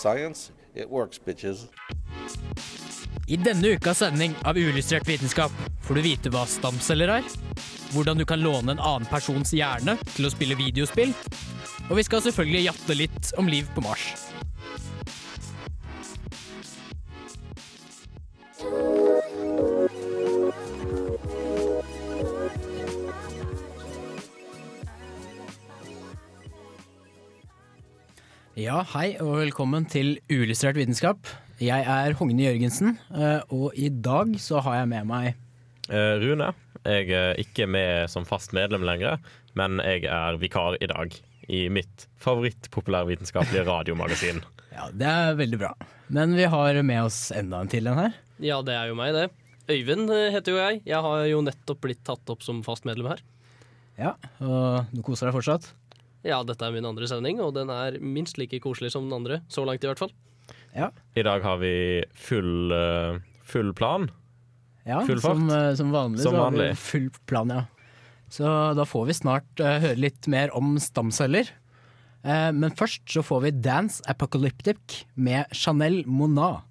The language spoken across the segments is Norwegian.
Science, it works, bitches. I denne ukas sending av Uillustrert vitenskap får du vite hva stamceller er, hvordan du kan låne en annen persons hjerne til å spille videospill, og vi skal selvfølgelig jatte litt om liv på Mars. Ja, hei og velkommen til Uillustrert vitenskap. Jeg er Hogne Jørgensen, eh, og i dag så har jeg med meg Eh, Rune, jeg er ikke med som fast medlem lenger, men jeg er vikar i dag. I mitt favorittpopulærvitenskapelige radiomagasin. Ja, det er veldig bra. Men vi har med oss enda en til en her. Ja, det er jo meg, det. Øyvind eh, heter jo jeg. Jeg har jo nettopp blitt tatt opp som fast medlem her. Ja, og du koser deg fortsatt? Ja, dette er min andre sending, og den er minst like koselig som den andre. Så langt, i hvert fall. Ja. I dag har vi full, eh, full plan. Ja, Full fart. Som, eh, som vanlig. Som så har vi vanlig. Full plan, ja. Så da får vi snart uh, høre litt mer om stamceller. Uh, men først så får vi Dance Apocalyptic med Chanel Monat.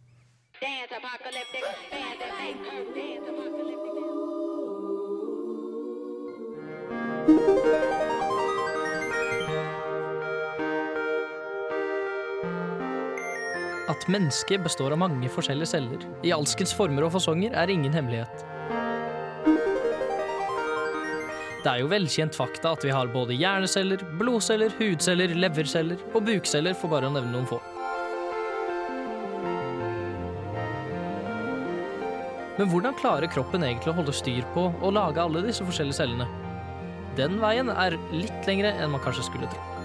At mennesket består av mange forskjellige celler, i alskens former og fasonger, er ingen hemmelighet. Det er jo velkjent fakta at vi har både hjerneceller, blodceller, hudceller, leverceller og bukceller, for bare å nevne noen få. Men hvordan klarer kroppen egentlig å holde styr på og lage alle disse forskjellige cellene? Den veien er litt lengre enn man kanskje skulle tro.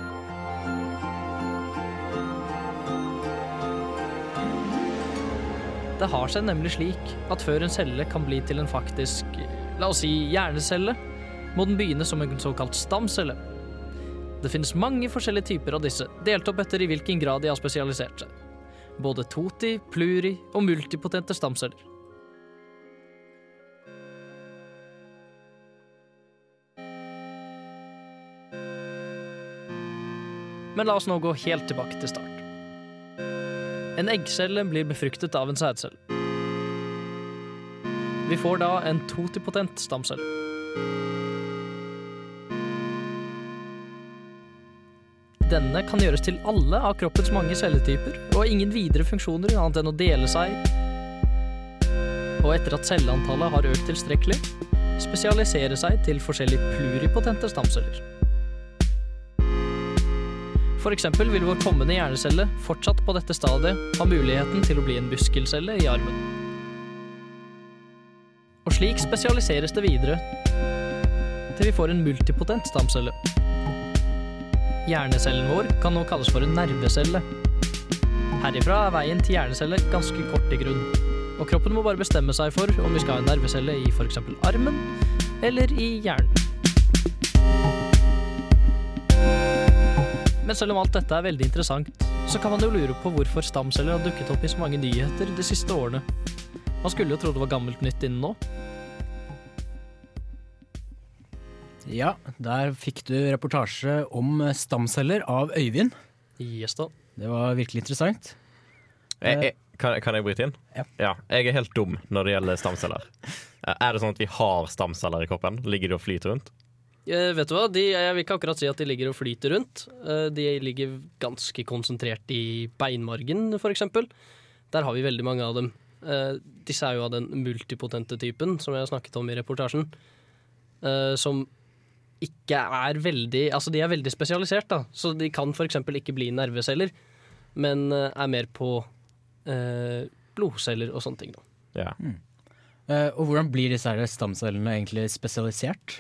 Det har seg nemlig slik at før en celle kan bli til en faktisk, la oss si, hjernecelle, må den begynne som en såkalt stamcelle. Det finnes mange forskjellige typer av disse, delt opp etter i hvilken grad de har spesialisert seg. Både toti, pluri og multipotente stamceller. Men la oss nå gå helt tilbake til start. En eggcelle blir befruktet av en sædcelle. Vi får da en totipotent stamcelle. Denne kan gjøres til alle av kroppens mange celletyper og har ingen videre funksjoner annet enn å dele seg. Og etter at celleantallet har økt tilstrekkelig, spesialisere seg til forskjellige pluripotente stamceller. Eksempel vil vår kommende hjernecelle fortsatt på dette stadiet ha muligheten til å bli en muskelcelle i armen. Og slik spesialiseres det videre til vi får en multipotent stamcelle. Hjernecellen vår kan nå kalles for en nervecelle. Herifra er veien til hjernecelle ganske kort i grunn, og kroppen må bare bestemme seg for om vi skal ha en nervecelle i f.eks. armen eller i hjernen. Men selv om alt dette er veldig interessant, så kan man jo lure på hvorfor stamceller har dukket opp i så mange nyheter de siste årene. Man skulle jo tro det var gammelt nytt innen nå. Ja, der fikk du reportasje om stamceller av Øyvind. Yes da. Det var virkelig interessant. Jeg, jeg, kan, kan jeg bryte inn? Ja. ja. Jeg er helt dum når det gjelder stamceller. Eh, Er det sånn at vi har stamceller i kroppen? Ligger de og flyter rundt? Eh, vet du hva? De, jeg vil ikke akkurat si at de ligger og flyter rundt. Eh, de ligger ganske konsentrert i beinmargen, eksempel. Der har vi veldig mange av dem. Eh, disse er jo av den multipotente typen, som jeg har snakket om i reportasjen. Eh, som ikke er veldig Altså, de er veldig spesialisert, da. Så de kan eksempel ikke bli nerveceller, men eh, er mer på eh, blodceller og sånne ting, da. Ja. Eh, og hvordan blir disse stamcellene egentlig spesialisert?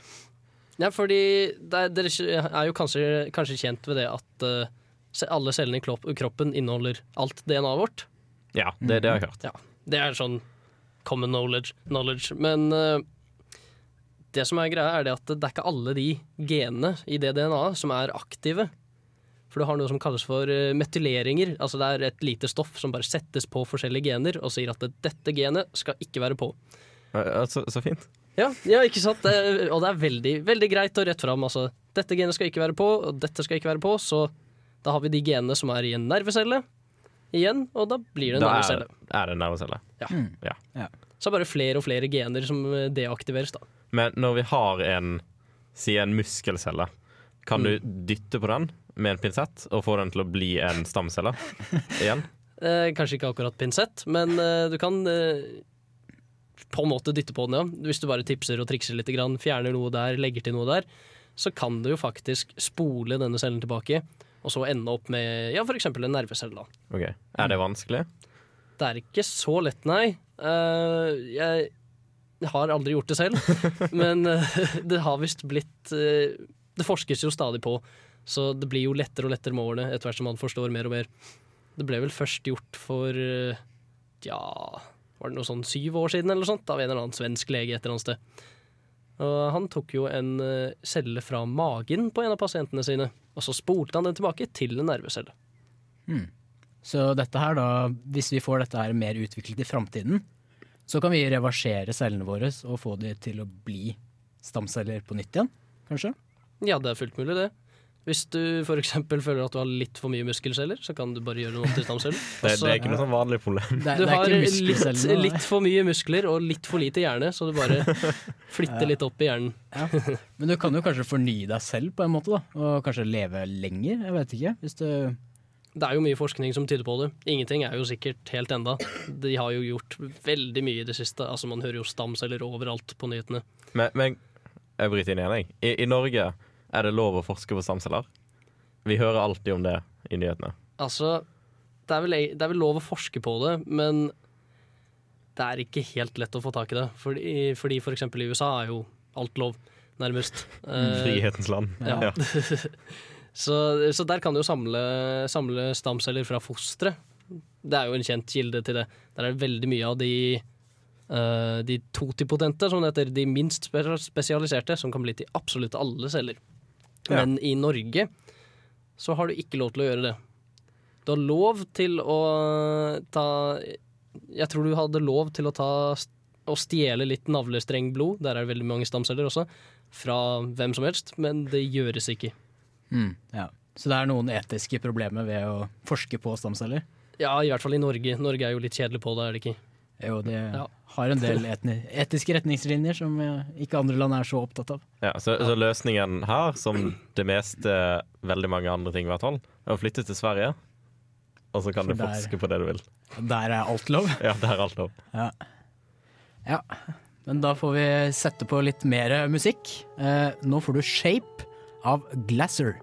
Ja, fordi er, dere er jo kanskje, kanskje kjent ved det at uh, alle cellene i kroppen inneholder alt DNA-et vårt. Ja, det, det har jeg hørt. Ja, det er sånn common knowledge. knowledge. Men uh, det som er greia, er det at det er ikke alle de genene i det DNA-et som er aktive. For du har noe som kalles for eh, metyleringer. Altså det er et lite stoff som bare settes på forskjellige gener og sier at dette genet skal ikke være på. Så, så fint. Ja, ja ikke sant? Det, og det er veldig, veldig greit og rett fram. Altså, dette genet skal ikke være på, og dette skal ikke være på, så da har vi de genene som er i en nervecelle igjen, og da blir det en Da er, Da er det en nervecelle. Ja. Så er det bare flere og flere gener som eh, deaktiveres, da. Men når vi har en Si en muskelcelle, kan Mm. du dytte på den med en pinsett og få den til å bli en stamcelle igjen? Eh, kanskje ikke akkurat pinsett, men eh, du kan eh, på en måte dytte på den, ja. Hvis du bare tipser og trikser litt, grann, fjerner noe der, legger til noe der, så kan du jo faktisk spole denne cellen tilbake, og så ende opp med ja, f.eks. en nervecelle. da. Ok, Er det vanskelig? Det er ikke så lett, nei. Uh, jeg har aldri gjort det selv, men uh, det har visst blitt uh, Det forskes jo stadig på, så det blir jo lettere og lettere med årene etter hvert som man forstår mer og mer. Det ble vel først gjort for ja Var det noe sånn syv år siden eller sånt, av en eller annen svensk lege et eller annet sted. Og han tok jo en eh, celle fra magen på en av pasientene sine, og så spolte han den tilbake til en nervecelle. Så dette her da, hvis vi får dette her mer utviklet i framtiden, så kan vi reversere cellene våre og få de til å bli stamceller på nytt igjen, kanskje? Ja, det er fullt mulig, det. Hvis du f.eks. føler at du har litt for mye muskelceller, så kan du bare gjøre noe om til stamceller. Det, det er ikke noe sånn vanlig problem. Det, du har litt, litt for mye muskler og litt for lite hjerne, så du bare flytter litt opp i hjernen. Men du kan jo kanskje fornye deg selv på en måte, da. Og kanskje leve lenger, jeg vet ikke. Hvis du Det er jo mye forskning som tyder på det. Ingenting er jo sikkert helt enda. De har jo gjort veldig mye i det siste. Altså Man hører jo stamceller overalt på nyhetene. Men, men jeg bryter inn igjen, jeg. I, I Norge er det lov å forske på stamceller. Vi hører alltid om det i nyhetene. Altså, det er, vel, det er vel lov å forske på det, men det er ikke helt lett å få tak i det. Fordi, fordi for eksempel i USA er jo alt lov, nærmest. Eh, Frihetens land. Ja. så, så der kan du jo samle, samle stamceller fra fostre. Det er jo en kjent kilde til det. Der er det veldig mye av de Uh, de totipotente, som det heter, de minst spesialiserte, som kan bli til absolutt alle celler. Ja. Men i Norge så har du ikke lov til å gjøre det. Du har lov til å ta Jeg tror du hadde lov til å ta å stjele litt navlestrengblod, der er det veldig mange stamceller også, fra hvem som helst, men det gjøres ikke. Mm, ja. Så det er noen etiske problemer ved å forske på stamceller? Ja, i hvert fall i Norge. Norge er jo litt kjedelig på det, er det ikke? Jo, de Ja. har en del etni etiske retningslinjer som eh, ikke andre land er så opptatt av. Ja, så, så løsningen her, som det meste veldig mange andre ting hvert fall, er å flytte til Sverige. Og så kan For du der- forske på det du vil. Der er alt lov. Ja, der er alt lov. Ja. ja. Men da får vi sette på litt mer musikk. Eh, nå får du 'Shape' av Glasser.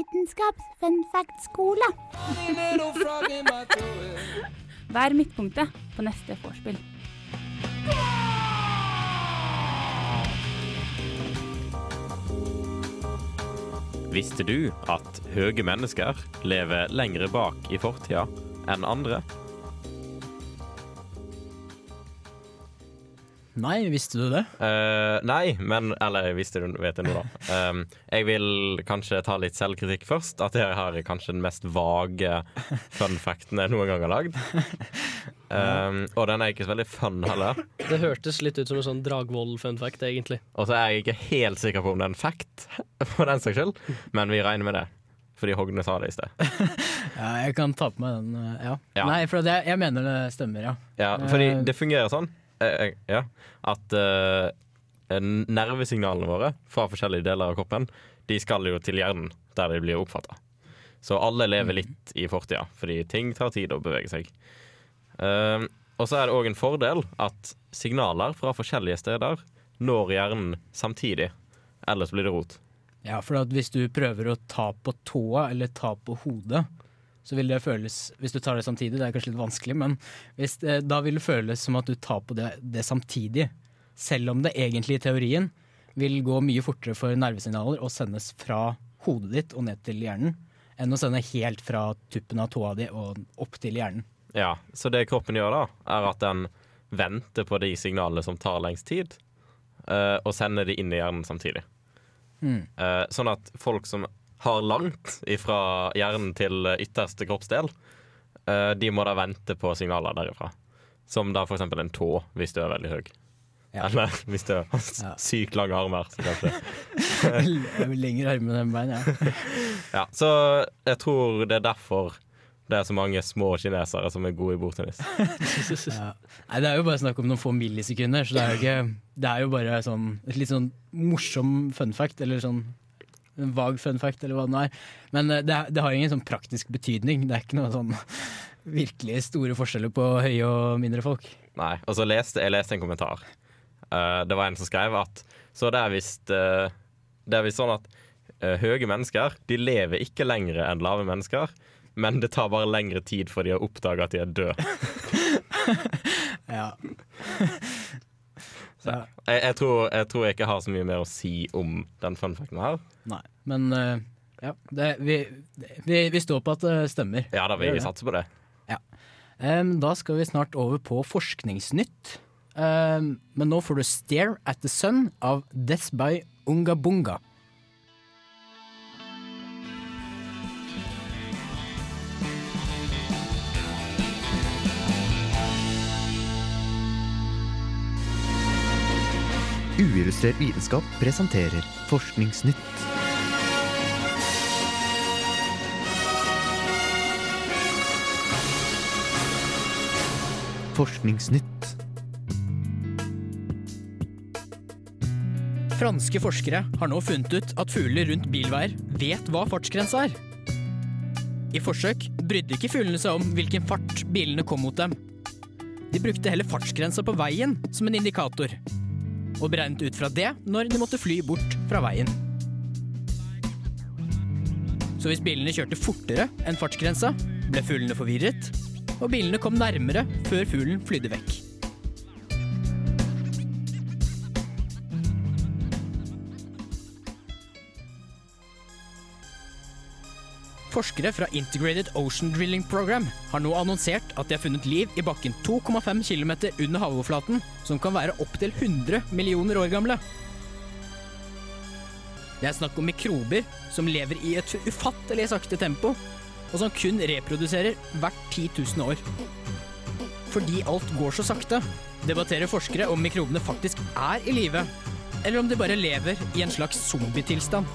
Vitenskaps-funfact-skole. Vær midtpunktet på neste vorspiel. Visste du at høye mennesker lever lengre bak i fortida enn andre? Nei, visste du det? Uh, nei, men Eller visste du vet det nå, da. Um, jeg vil kanskje ta litt selvkritikk først. At jeg er kanskje den mest vage fun facten jeg noen gang har lagd. Um, og den er ikke så veldig fun heller. Det hørtes litt ut som en sånn Dragvoll-fun fact, egentlig. Og så er jeg ikke helt sikker på om det er en fact, for den saks skyld, men vi regner med det. Fordi Hogne sa det i sted. Ja, jeg kan ta på meg den. eh, Ja. Ja. Nei, for det, jeg mener det stemmer, ja. Ja, fordi det fungerer sånn eh, ja, at eh, nervesignalene våre fra forskjellige deler av kroppen De skal jo til hjernen, der de blir oppfatta. Så alle lever litt i fortida, fordi ting tar tid å bevege seg. Eh, og så er det òg en fordel at signaler fra forskjellige steder når hjernen samtidig. Ellers blir det rot. Ja, for hvis du prøver å ta på tåa eller ta på hodet, så vil det føles Hvis du tar det samtidig, det er kanskje litt vanskelig, men hvis da vil det føles som at du tar på det, det samtidig. Selv om det egentlig i teorien vil gå mye fortere for nervesignaler å sendes fra hodet ditt og ned til hjernen, enn å sende helt fra tuppen av tåa di og opp til hjernen. Ja, Så det kroppen gjør da, er at den venter på de signalene som tar lengst tid, eh, og sender de inn i hjernen samtidig. Mm. Eh, sånn at folk som har langt fra hjernen til ytterste kroppsdel, eh, de må da vente på signaler derifra. Som da eksempel en tå, hvis du er veldig høy. Ja. Eller hvis du har sykt lange armer. Så kanskje. Lengre armer enn bein, ja. Ja, så jeg tror det er derfor det er så mange små kinesere som er gode i bordtennis. Ja. Nei, det er jo bare snakk om noen få millisekunder, så det er jo, ikke, det er jo bare sånn, et litt sånn morsom fun fact, eller sånn en vag fun fact, eller hva det nå er. Men eh, det, det har ingen sånn praktisk betydning. Det er ikke noe sånn virkelig store forskjeller på høye og mindre folk. Nei, og så leste jeg leste en kommentar. Uh, det var en som skrev at Så det er visst uh, Det er visst sånn at uh, høye mennesker De lever ikke lenger enn lave mennesker, men det tar bare lengre tid for de å oppdage at de er døde. Ja. Jeg, jeg, tror, jeg tror jeg ikke har så mye mer å si om den funfacten her. Nei, men uh, ja, det, vi, vi, vi står på at det stemmer. Ja da, vi satse satser på det. Em, da skal vi snart over på forskningsnytt. Um, men nå får du 'Stare at the Sun' av Death by Unga Uillustrert vitenskap presenterer Forskningsnytt. Forskningsnytt. Franske forskere har nå funnet ut at fugler rundt bilveier vet hva fartsgrensa er. I forsøk brydde ikke fuglene seg om hvilken fart bilene kom mot dem. De brukte heller fartsgrensa på veien som en indikator, og beregnet ut fra det når de måtte fly bort fra veien. Så hvis bilene kjørte fortere enn fartsgrensa, ble fuglene forvirret, og bilene kom nærmere før fuglen flydde vekk. Forskere fra Integrated Ocean Drilling Program har nå annonsert at de har funnet liv i bakken 2,5 km under havoverflaten, som kan være opptil 100 millioner år gamle. Det er snakk om mikrober som lever i et ufattelig sakte tempo, og som kun reproduserer hvert 10 000 år. Fordi alt går så sakte, debatterer forskere om mikrobene faktisk er i live, eller om de bare lever i en slags zombietilstand.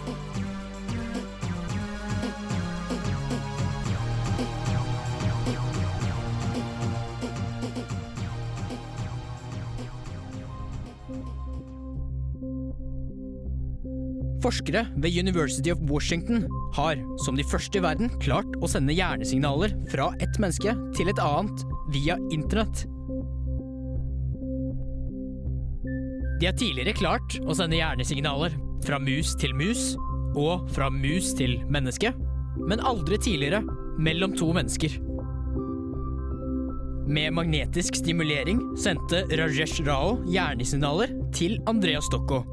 Forskere ved University of Washington har, som de første i verden, klart å sende hjernesignaler fra ett menneske til et annet via internett. De har tidligere klart å sende hjernesignaler fra mus til mus og fra mus til menneske, men aldri tidligere mellom to mennesker. Med magnetisk stimulering sendte Rajesh Rao hjernesignaler til Andreas Stokko.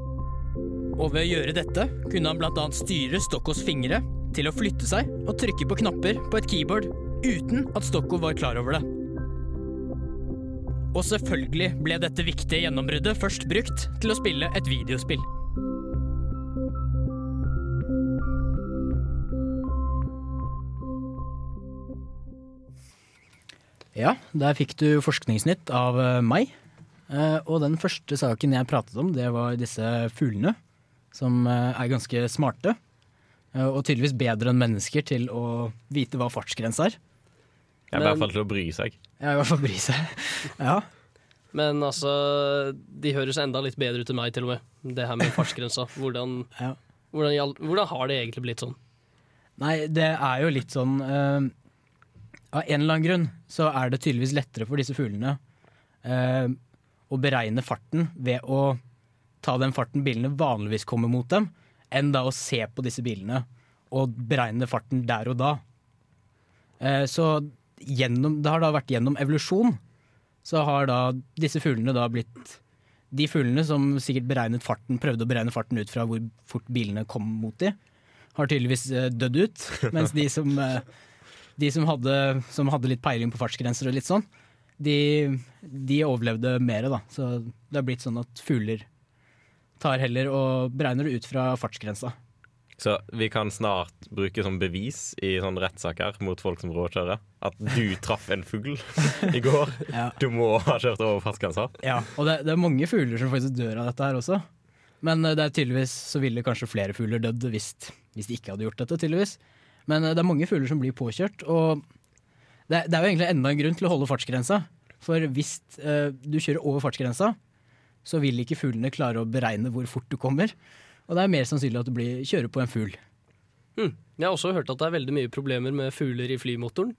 Og ved å gjøre dette kunne han bl.a. styre Stokkos fingre til å flytte seg og trykke på knapper på et keyboard uten at Stokko var klar over det. Og selvfølgelig ble dette viktige gjennombruddet først brukt til å spille et videospill. Ja, der fikk du forskningsnytt av eh, meg. Eh, Og den første saken jeg pratet om, det var disse fuglene. Som eh, er ganske smarte. eh, Og tydeligvis bedre enn mennesker til å vite hva fartsgrensa er. Ja, I hvert fall til å bry seg. Ja, i hvert fall bry seg. Ja. Men altså, de høres enda litt bedre ut enn meg, til og med. Det her med fartsgrensa. Hvordan, Ja. hvordan, hvordan har det egentlig blitt sånn? Nei, det er jo litt sånn uh, Av en eller annen grunn så er det tydeligvis lettere for disse fuglene uh, å beregne farten ved å ta den farten bilene vanligvis kommer mot dem, enn da å se på disse bilene og beregne farten der og da. Eh, så gjennom, det har da vært gjennom evolusjon, så har da disse fuglene da blitt De fuglene som sikkert beregnet farten, prøvde å beregne farten ut fra hvor fort bilene kom mot de, har tydeligvis eh, dødd ut. Mens de som, eh, de som, hadde, som hadde litt peiling på fartsgrenser og litt sånn, de, de overlevde mer, da. Så det har blitt sånn at fugler tar heller og beregner det ut fra fartsgrensa. Så vi kan snart bruke som bevis i sånne rettssaker mot folk som råkjører, at du traff en fugl i går. Ja. Du må ha kjørt over fartsgrensa. Ja, og det, det er mange fugler som faktisk dør av dette her også. Men eh, det er tydeligvis så ville kanskje flere fugler dødd hvis, hvis de ikke hadde gjort dette, tydeligvis. Men eh, det er mange fugler som blir påkjørt, og det, det er jo egentlig enda en grunn til å holde fartsgrensa. For hvis eh, du kjører over fartsgrensa, så vil ikke fuglene klare å beregne hvor fort du kommer. Og det er mer sannsynlig at du blir, kjører på en fugl. Hmm. Jeg har også hørt at det er veldig mye problemer med fugler i flymotoren.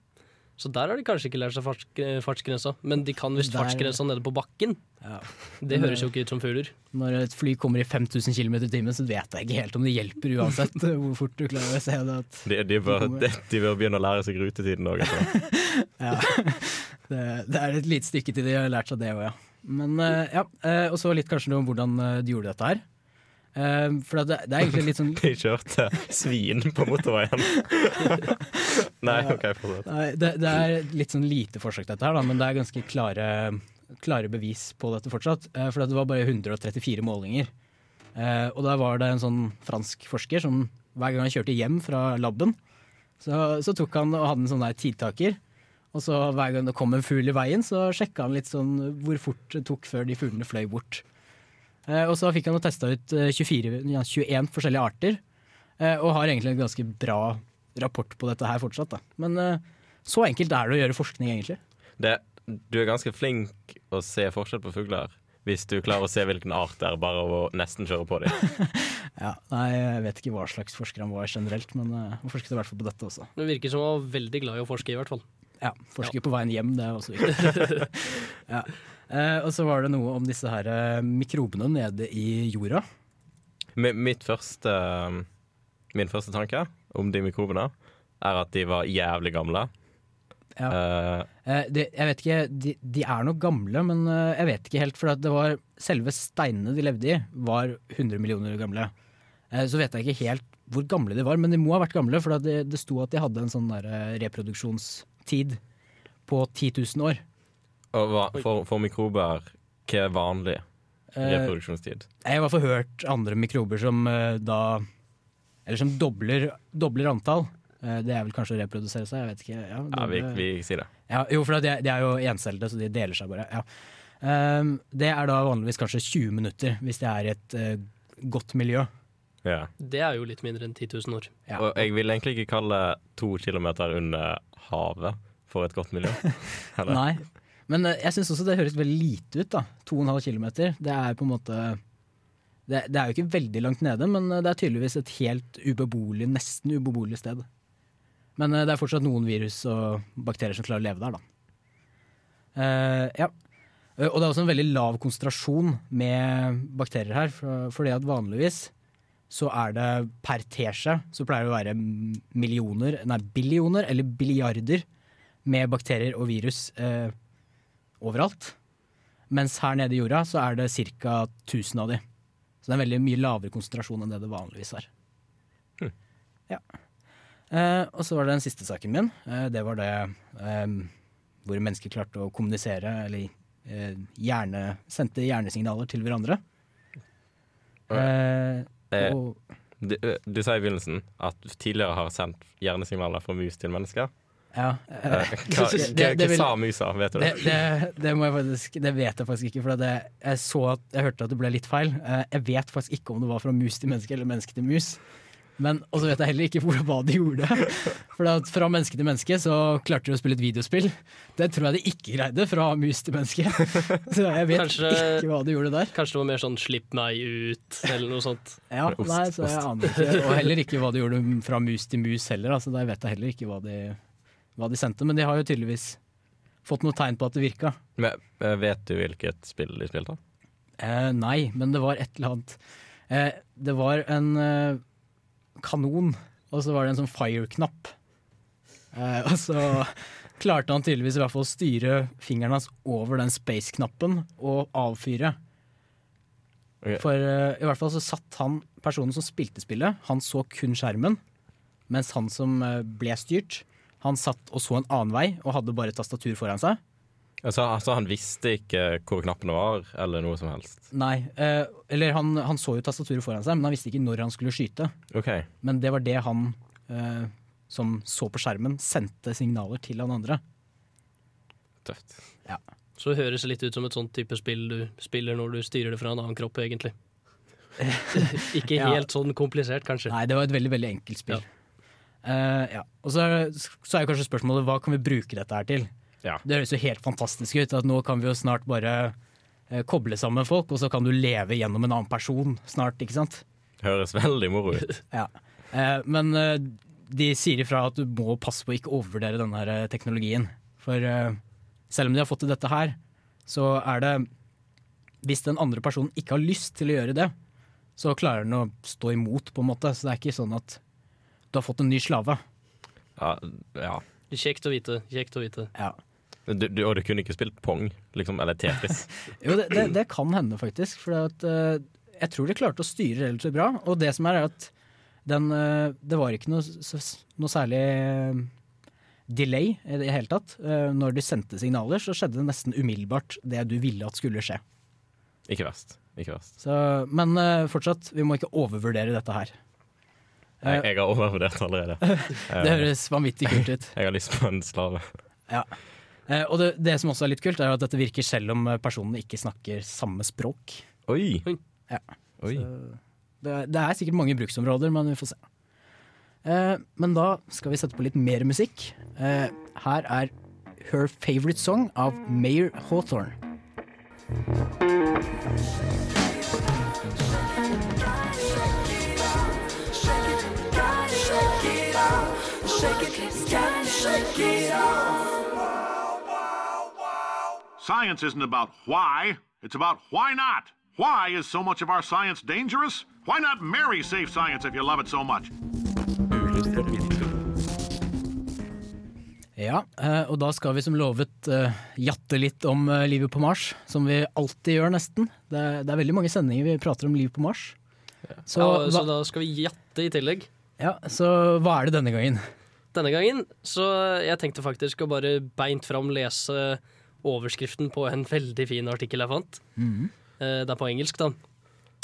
Så der har de kanskje ikke lært seg farts, fartsgrensa, men de kan visst fartsgrensa nede på bakken. Ja. Det høres jo ikke ut som fugler. Når et fly kommer i 5000 km i timen, så vet jeg ikke helt om det hjelper uansett hvor fort du klarer å se det. At, De, de, bør, de, de bør begynne å lære seg rutetiden òg. ja. det, det er et lite stykke til de har lært seg det òg, ja. Men eh, ja, eh, Og så litt kanskje noe om hvordan du de gjorde dette her. Eh, for det, det er egentlig litt sånn De kjørte svin på motorveien. Nei, OK, fortsett. Det, det er litt sånn lite forsøk dette her, da, men det er ganske klare, klare bevis på dette fortsatt. Eh, For det var bare 134 målinger. Eh, og da var det en sånn fransk forsker som hver gang han kjørte hjem fra laben, så, så tok han og hadde en sånn der tidtaker. Og så hver gang det kom en fugl i veien, så sjekka han litt sånn hvor fort det tok før de fuglene fløy bort. Eh, og så fikk han testa ut eh, 24, ja, 21 forskjellige arter, eh, og har egentlig en ganske bra rapport på dette her fortsatt. Da. Men eh, så enkelt er det å gjøre forskning, egentlig. Det, du er ganske flink å se forskjell på fugler. Hvis du klarer å se hvilken art det er, bare å nesten kjøre på dem. Ja, nei, jeg vet ikke hva slags forsker han var generelt, men uh, han forsket i hvert fall på dette også. Det virker som han var veldig glad i å forske, i hvert fall. Ja, Forsker på veien hjem, det er også viktig. ja. Eh, og så var det noe om disse her eh, mikrobene nede i jorda. Mi- Mitt første, min første tanke om de mikrobene er at de var jævlig gamle. Ja. Uh, de, jeg vet ikke, de, de er nok gamle, men eh, jeg vet ikke helt. For det var selve steinene de levde i, var 100 millioner gamle. Eh, så vet jeg ikke helt hvor gamle de var, men de må ha vært gamle. For det, det sto at de hadde en sånn der eh, reproduksjonstid på 10 000 år. og hva, for, for mikrober, hva er vanlig Eh, reproduksjonstid? Jeg har i hvert fall hørt andre mikrober som eh, da Eller som dobler, dobler antall. Eh, det er vel kanskje å reprodusere seg, jeg vet ikke. Ja, Ja, vi, vi sier det. Ja, jo, for de, de er jo encellede, så de deler seg bare. Ja. Ehm, det er da vanligvis kanskje 20 minutter, hvis det er i et eh, godt miljø. Ja. Det er jo litt mindre enn 10 000 år. Ja. Og jeg vil egentlig ikke kalle to kilometer under havet for et godt miljø. Nei. Men eh, jeg syns også det høres veldig lite ut, da. 2,5 km. Det er på en måte det, det er jo ikke veldig langt nede, men eh, det er tydeligvis et helt ubeboelig, nesten ubeboelig sted. Men eh, det er fortsatt noen virus og bakterier som klarer å leve der, da. Uh, ja. Og det er også en veldig lav konsentrasjon med bakterier her, for, fordi at vanligvis så er det per teskje så pleier det å være millioner, nei billioner eller billiarder med bakterier og virus eh, overalt. Mens her nede i jorda så er det ca. 1000 av de. Så det er en veldig mye lavere konsentrasjon enn det det vanligvis er. Ja. Eh, og så var det den siste saken min. Eh, det var det eh, hvor mennesker klarte å kommunisere, eller eh, hjerne, sendte hjernesignaler til hverandre. Eh, Eh, Du, du sa i begynnelsen at du tidligere har sendt hjernesignaler fra mus til mennesker. ja, Eh, eh, Hva, det- hva, det hva sa musa, vet du Det, det? det, det, faktisk, det vet jeg faktisk ikke, for det, jeg, så at, jeg hørte at det ble litt feil. Eh, Jeg vet faktisk ikke om det var fra mus til menneske eller menneske til mus. Men, og så vet jeg heller ikke hvor, hva de gjorde. For at fra menneske til menneske så klarte de å spille et videospill. Det tror jeg de ikke greide fra mus til menneske. Så jeg vet Kanskje- ikke hva de gjorde der. Kanskje det var mer sånn 'slipp meg ut' eller noe sånt. Ja, Ost, nei, så jeg aner ikke. Og heller ikke hva de gjorde fra mus til mus heller. Altså, der vet jeg heller ikke hva de, hva de sendte. Men de har jo tydeligvis fått noe tegn på at det virka. Men, eh, vet du hvilket spill de spilte? Eh, nei, men det var et eller annet. Eh, det var en eh, kanon, og så var det en sånn fire-knapp. Eh, og så klarte han tydeligvis i hvert fall å styre fingeren hans over den space-knappen og avfyre. Okay. For eh, i hvert fall så satt han, personen som spilte spillet, han så kun skjermen. Mens han som eh, ble styrt, han satt og så en annen vei og hadde bare tastatur foran seg. Altså, altså, han visste ikke hvor knappene var, eller noe som helst. Nei, eh, eller han, han så jo tastaturet foran seg, men han visste ikke når han skulle skyte. Okay. Men det var det han eh, som så på skjermen, sendte signaler til han andre. Tøft. Ja. Så det høres litt ut som et sånt type spill du spiller når du styrer det fra en annen kropp, egentlig. Ikke Ja. helt sånn komplisert, kanskje. Nei, det var et veldig veldig enkelt spill. Eh, ja. Og så er, så er kanskje spørsmålet hva kan vi bruke dette her til? Ja. Det høres jo helt fantastisk ut. At nå kan vi jo snart bare eh, koble sammen folk, og så kan du leve gjennom en annen person snart, ikke sant? Høres veldig moro ut. Ja. Eh, men eh, de sier ifra at du må passe på å ikke overvurdere denne her teknologien. For eh, selv om de har fått til dette her, så er det Hvis den andre personen ikke har lyst til å gjøre det, så klarer den å stå imot, på en måte. Så det er ikke sånn at du har fått en ny slave. Ja, ja. Kjekt å vite. Kjekt å vite. Ja. Du, du, og du kunne ikke spilt Pong, liksom, eller Tetris. Jo, det, det, det kan hende, faktisk. For at, eh, jeg tror de klarte å styre relativt bra. Og det som er, er at den, uh, det var ikke noe, noe særlig eh, delay i det hele tatt. Uh, når de sendte signaler, så skjedde det nesten umiddelbart det du ville at skulle skje. Ikke verst. Ikke verst. Så, men fortsatt, vi må ikke overvurdere dette her. Jeg, jeg har overvurdert allerede. Det høres vanvittig kult ut. Jeg har lyst på en slave. Ja. Eh, og det, det som også er litt kult, er at dette virker selv om eh, personene ikke snakker samme språk. Oi! Ja. Oi. Så det, er- det er sikkert mange bruksområder, men vi får se. Eh, men da skal vi sette på litt mer musikk. Eh, her er Her Favorite Song av Mayor Hawthorne. Science isn't about why, it's about why not. Why is so much of our science dangerous? Why not marry safe science if you love it so much? Ja, eh, og da skal vi som lovet eh, jatte litt om eh, livet på Mars, som vi alltid gjør nesten. Det er, det er veldig mange sendinger vi prater om liv på Mars. Så, ja, så da skal vi jatte i tillegg. ja, så hva er det denne gangen? Denne gangen så jeg tenkte faktisk å bare beint fram lese overskriften på en veldig fin artikkel jeg fant. Mhm. Eh, Det er på engelsk, da.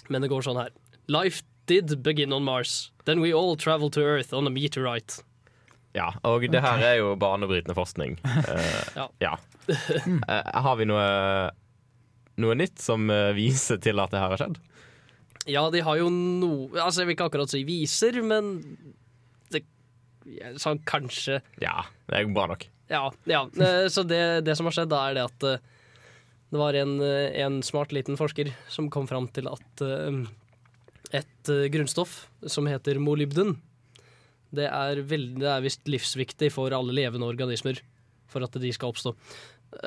Men det går sånn her. Life did begin on Mars. Then we all travel to Earth on a meteorite. Ja, og det her er jo banebrytende forskning. Uh, Ja. ja. Eh, har vi noe, noe nytt som viser til at det her har skjedd? Ja, de har jo noe Altså, jeg vil ikke akkurat si viser, men det, ja, sånn kanskje Ja, det er bra nok. Ja. ja. Så det, det som har skjedd, da er det at eh, det var en, eh, en smart liten forsker som kom fram til at eh, et grunnstoff som heter molybden, det er, veld- det er visst livsviktig for alle levende organismer for at de skal oppstå.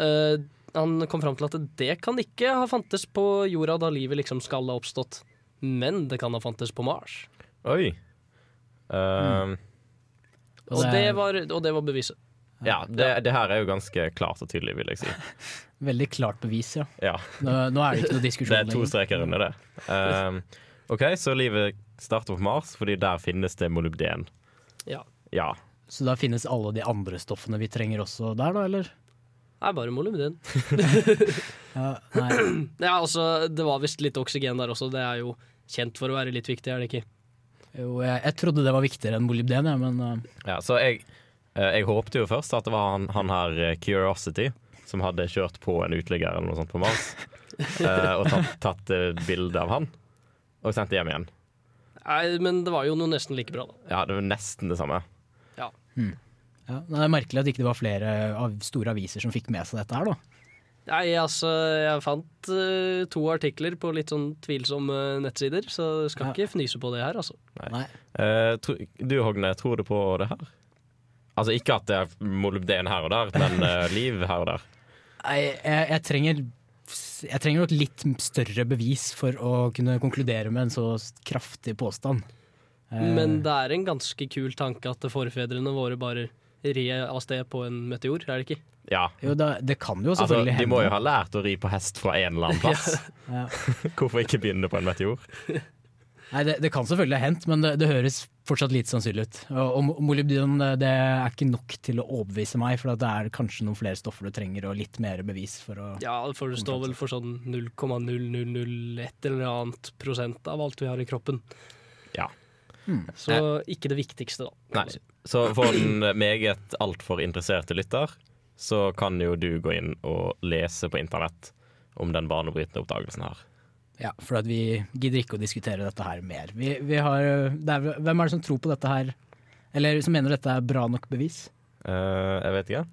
Eh, han kom fram til at det kan ikke ha fantes på jorda da livet liksom skal ha oppstått, men det kan ha fantes på Mars. Oi. Eh, Og det var, og det var beviset. Ja, det, det her er jo ganske klart og tydelig, vil jeg si. Veldig klart bevis, ja. Ja. Nå, nå er det ikke noe diskusjon Det er to streker under det. Um, OK, så livet starter på Mars, fordi der finnes det molybden. Ja. Ja. Så da finnes alle de andre stoffene vi trenger også der, da, eller? Det er bare molybden. Ja, nei. Ja, altså, det var visst litt oksygen der også. Det er jo kjent for å være litt viktig, er det ikke? Jo, jeg, jeg trodde det var viktigere enn molybden, jeg, men uh, ja så jeg, jeg håpte jo først at det var han, han her eh, Curiosity som hadde kjørt på en uteligger eller noe sånt på Mars, eh, og tatt, tatt eh, bilde av han, og sendt det hjem igjen. Nei, men det var jo noe nesten like bra, da. Ja, det var nesten det samme. Ja. ja, Det er merkelig at ikke det var flere av store aviser som fikk med seg dette her, da. Nei, altså, jeg fant uh, to artikler på litt sånn tvilsomme nettsider, så skal Ja. ikke fnyse på det her, altså. Nei. Eh, tro, du Hogne, tror du på det her? Altså ikke at det er molybden her og der, men uh, liv her og der. Nei, jeg, jeg trenger jeg trenger nok litt større bevis for å kunne konkludere med en så kraftig påstand. Eh, Men det er en ganske kul tanke at forfedrene våre bare ri av sted på en meteor, er det ikke? Ja. Jo, da, det kan jo Altså, selvfølgelig de må jo ha lært å ri på hest fra en eller annen plass. Ja. Hvorfor ikke begynne på en meteor? Nei, det, det kan selvfølgelig ha hendt, men det, det høres fortsatt lite sannsynlig ut. Og, og molybden det er ikke nok til å overbevise meg, for at det er kanskje noen flere stoffer du trenger, og litt mer bevis for å Ja, for det står vel for sånn 0,0001 eller annet prosent av alt vi har i kroppen. Ja. Så ikke det viktigste, da. Nei. Så for den meget altfor interesserte lytter, så kan jo du gå inn og lese på internett om den banebrytende oppdagelsen her. Ja, for at vi gidder ikke å diskutere dette her mer. Vi, vi har, det er, hvem er det som tror på dette her, eller som mener dette er bra nok bevis? Uh, jeg vet ikke.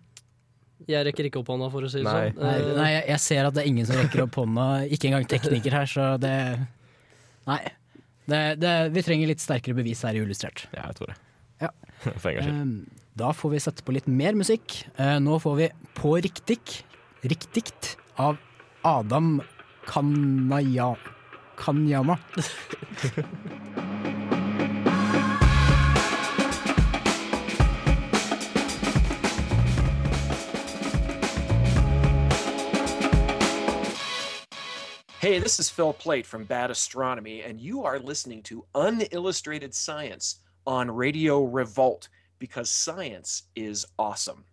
Jeg rekker ikke opp hånda, for å si det Nei. sånn. Nei, Eh, nei jeg, jeg ser at det er ingen som rekker opp hånda, ikke engang tekniker her, så det Nei. Det, det, vi trenger litt sterkere bevis her i Illustrert. Ja, jeg tror det. Ja. For en gangs skyld. Eh, Da får vi sette på litt mer musikk. Eh, Nå får vi På riktig, riktigt av Adam Kanaya, Kanyama. Hey, this is Phil Plate from Bad Astronomy, and you are listening to Unillustrated Science on Radio Revolt because science is awesome.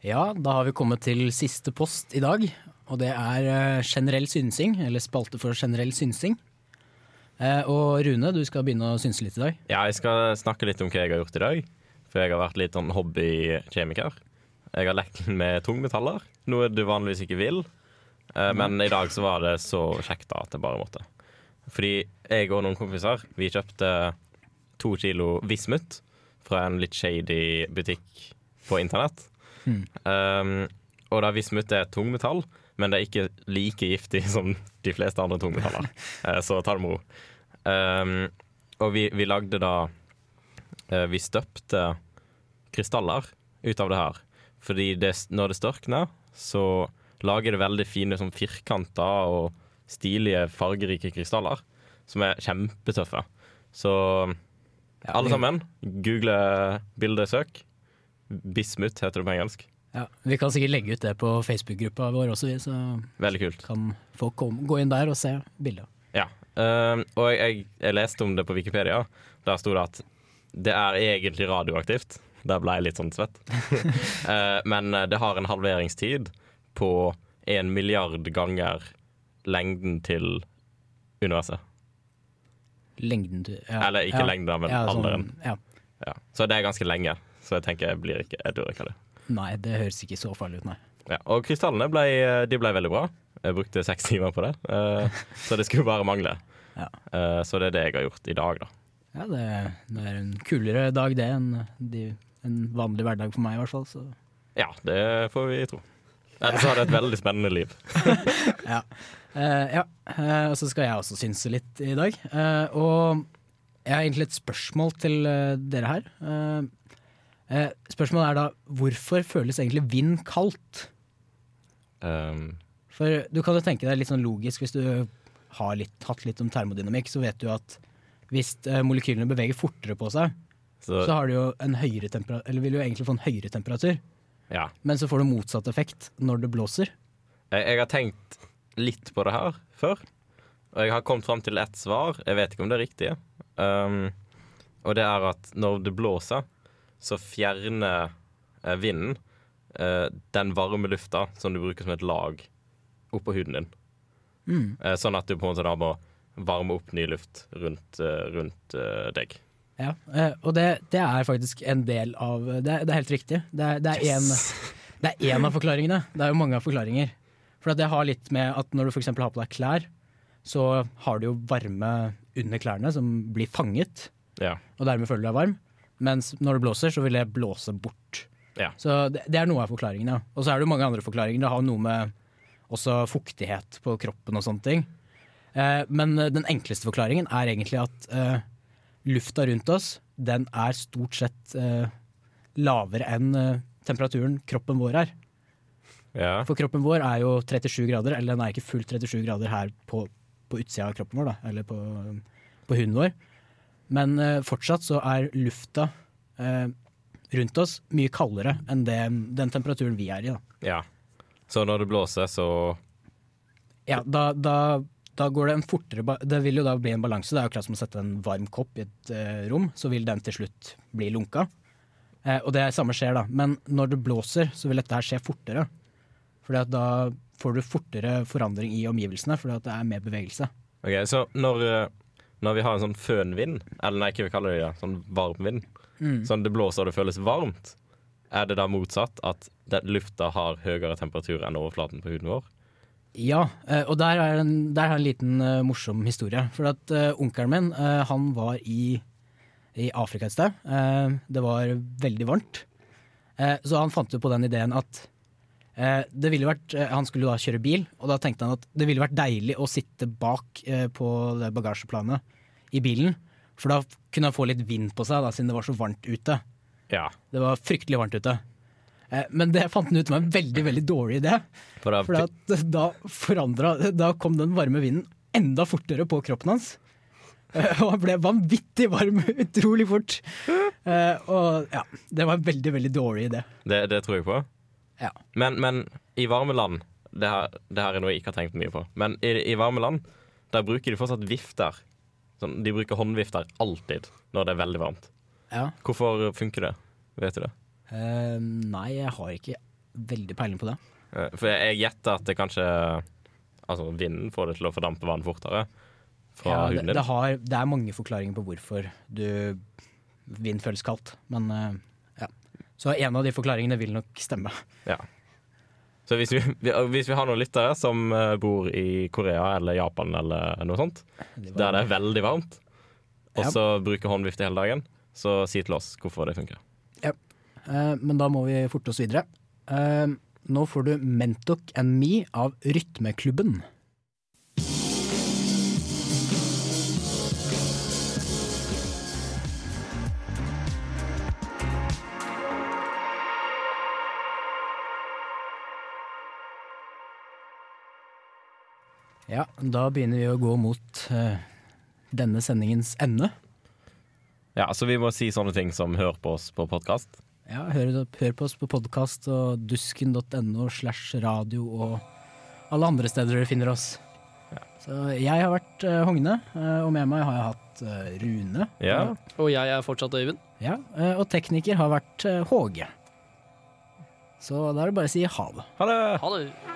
Ja, da har vi kommet til siste post i dag, og det er eh, generell synsing, eller spalte for generell synsing. Eh, Og Rune, du skal begynne å synse litt i dag. Ja, jeg skal snakke litt om hva jeg har gjort i dag. For jeg har vært litt sånn hobbykjemiker. Jeg har lekt med tungmetaller, noe du vanligvis ikke vil. Eh, Men i dag så var det så kjekt da at jeg bare måtte. Fordi jeg og noen kompiser vi kjøpte to kilo vismut fra en litt shady butikk på internett. Mm. Um, og da vismut er tungmetall, men det er ikke like giftig som de fleste andre tungmetaller. Eh, så ta det med ro. Um, og vi, vi lagde da eh, Vi støpte krystaller ut av det her. Fordi det, når det størkner, så lager det veldig fine sånn firkanter og stilige, fargerike krystaller. Som er kjempetøffe. Så alle sammen, google bildesøk. Bismut heter det på engelsk. Ja, vi kan sikkert legge ut det på Facebook-gruppa vår også, vi, så kan folk komme, gå inn der og se bildet. Ja. uh, og jeg, jeg leste om det på Wikipedia. Der sto det at det er egentlig radioaktivt. Der ble jeg litt sånn svett. uh, men eh, det har en halveringstid på en milliard ganger lengden til universet. Lengden til ja, Eller ikke ja, lengden, men ja, sånn, alderen. Ja. Ja. Så det er ganske lenge. Så jeg tenker jeg blir ikke Jeg dør ikke av det. Nei, det høres ikke så farlig ut, nei. Ja, og krystallene ble, de ble veldig bra. Jeg brukte seks timer på det, uh, så det skulle bare mangle. Ja. Uh, så det er det jeg har gjort i dag, da. Ja, det, det er en kulere dag det enn de, en vanlig hverdag for meg, i hvert fall. Så. Ja, det får vi tro. Ellers har det et veldig spennende liv. ja. Uh, ja. Uh, og så skal jeg også synse litt i dag. Uh, og jeg har egentlig et spørsmål til dere her. Eh, spørsmålet er da hvorfor føles egentlig vind kaldt? Um, For du kan jo tenke deg litt sånn logisk, hvis du har litt, hatt litt om termodynamikk, så vet du at hvis eh, molekylene beveger fortere på seg, så, så, har du jo en høyere temperatur, eller vil du jo egentlig få en høyere temperatur, ja. men så får du motsatt effekt når det blåser. Jeg, jeg har tenkt litt på det her før, og jeg har kommet fram til ett svar. Jeg vet ikke om det er riktig. Um, og det er at når det blåser, så fjerner eh, vinden eh, den varme lufta som du bruker som et lag oppå huden din. Mm. Eh, sånn at du på en måte da må varme opp ny luft rundt, rundt deg. Ja, eh, og det, det er faktisk en del av Det, er- det er helt riktig. Det er, det, er en, det er en av forklaringene. Det er jo mange av forklaringer. For det har litt med at når du f.eks. har på deg klær, så har du jo varme under klærne som blir fanget, Ja. og dermed føler du deg varm. Mens når det blåser, så vil det blåse bort. Ja. Så det, det er noe av forklaringen, ja. Og så er det jo mange andre forklaringer. Det har noe med også fuktighet på kroppen og sånne ting. Eh, men den enkleste forklaringen er egentlig at eh, lufta rundt oss, den er stort sett eh, lavere enn eh, temperaturen kroppen vår er. Ja. For kroppen vår er jo 37 grader, eller den er ikke fullt 37 grader her på, på utsida av kroppen vår, da, eller på, på huden vår. Men eh, fortsatt så er lufta eh, rundt oss mye kaldere enn det, den temperaturen vi er i. Da. Ja. Så når det blåser, så Ja, da, da, da går det en fortere Det vil jo da bli en balanse. Det er jo akkurat som å sette en varm kopp i et eh, rom, så vil den til slutt bli lunka. Eh, og det samme skjer da. Men når det blåser, så vil dette her skje fortere. Fordi at da får du fortere forandring i omgivelsene, fordi at det er mer bevegelse. Ok, Så når, eh, når vi har en sånn fønvind, eller nei, ikke vi kaller det det, sånn varmvind, Mm. sånn det blåser og det føles varmt, er det da motsatt at lufta har høyere temperatur enn overflaten på huden vår? Ja, eh, og der er en, der er en liten uh, morsom historie. For at uh, onkelen min, uh, han var i, i Afrika et sted. Det var veldig varmt. Så han fant jo på den ideen at det ville vært eh, Han skulle da kjøre bil, og da tenkte han at det ville vært deilig å sitte bak eh, på det bagasjeplanet i bilen. For da kunne han få litt vind på seg, da, siden det var så varmt ute. Ja. Det var fryktelig varmt ute. Eh, Men det fant han ut var en veldig veldig dårlig idé. For at da forandra Da kom den varme vinden enda fortere på kroppen hans. Eh, Og han ble vanvittig varm utrolig fort. Eh, Og ja, det var en veldig, veldig dårlig idé. det, det tror jeg på. Ja. Men, men i varme land det her, det her er noe jeg ikke har tenkt mye på. Men i, i varme land der bruker de fortsatt vifter. Sånn, de bruker håndvifter alltid når det er veldig varmt. Ja. Hvorfor funker det? Vet du det? Uh, Nei, jeg har ikke veldig peiling på det. Eh, For jeg, jeg gjetter at det kanskje Altså vinden får det til å fordampe vann fortere fra Ja, det, huden din. det, har, det er mange forklaringer på hvorfor du vind føles kaldt, men ja. Så en av de forklaringene vil nok stemme. Ja. Så hvis vi, vi- hvis vi har noen lyttere som eh, bor i Korea eller Japan eller noe sånt, var- der det er veldig varmt, og Ja. så bruker håndvifte hele dagen, så si til oss hvorfor det funker. Ja. Eh, men da må vi forte oss videre. Eh, nå får du Mentok and Me av Rytmeklubben. Ja, da begynner vi å gå mot uh, denne sendingens ende. Ja, så vi må si sånne ting som hør på oss på podkast. Ja, hør, hør på oss på podkast og dusken.no slash radio og alle andre steder dere finner oss. Så jeg har vært uh, Hogne, eh, og med meg har jeg hatt uh, Rune. Ja. Og jeg er fortsatt Øyvind. Ja, og tekniker har vært Håge. Så da er det bare å si ha det. Ha det! Ha det.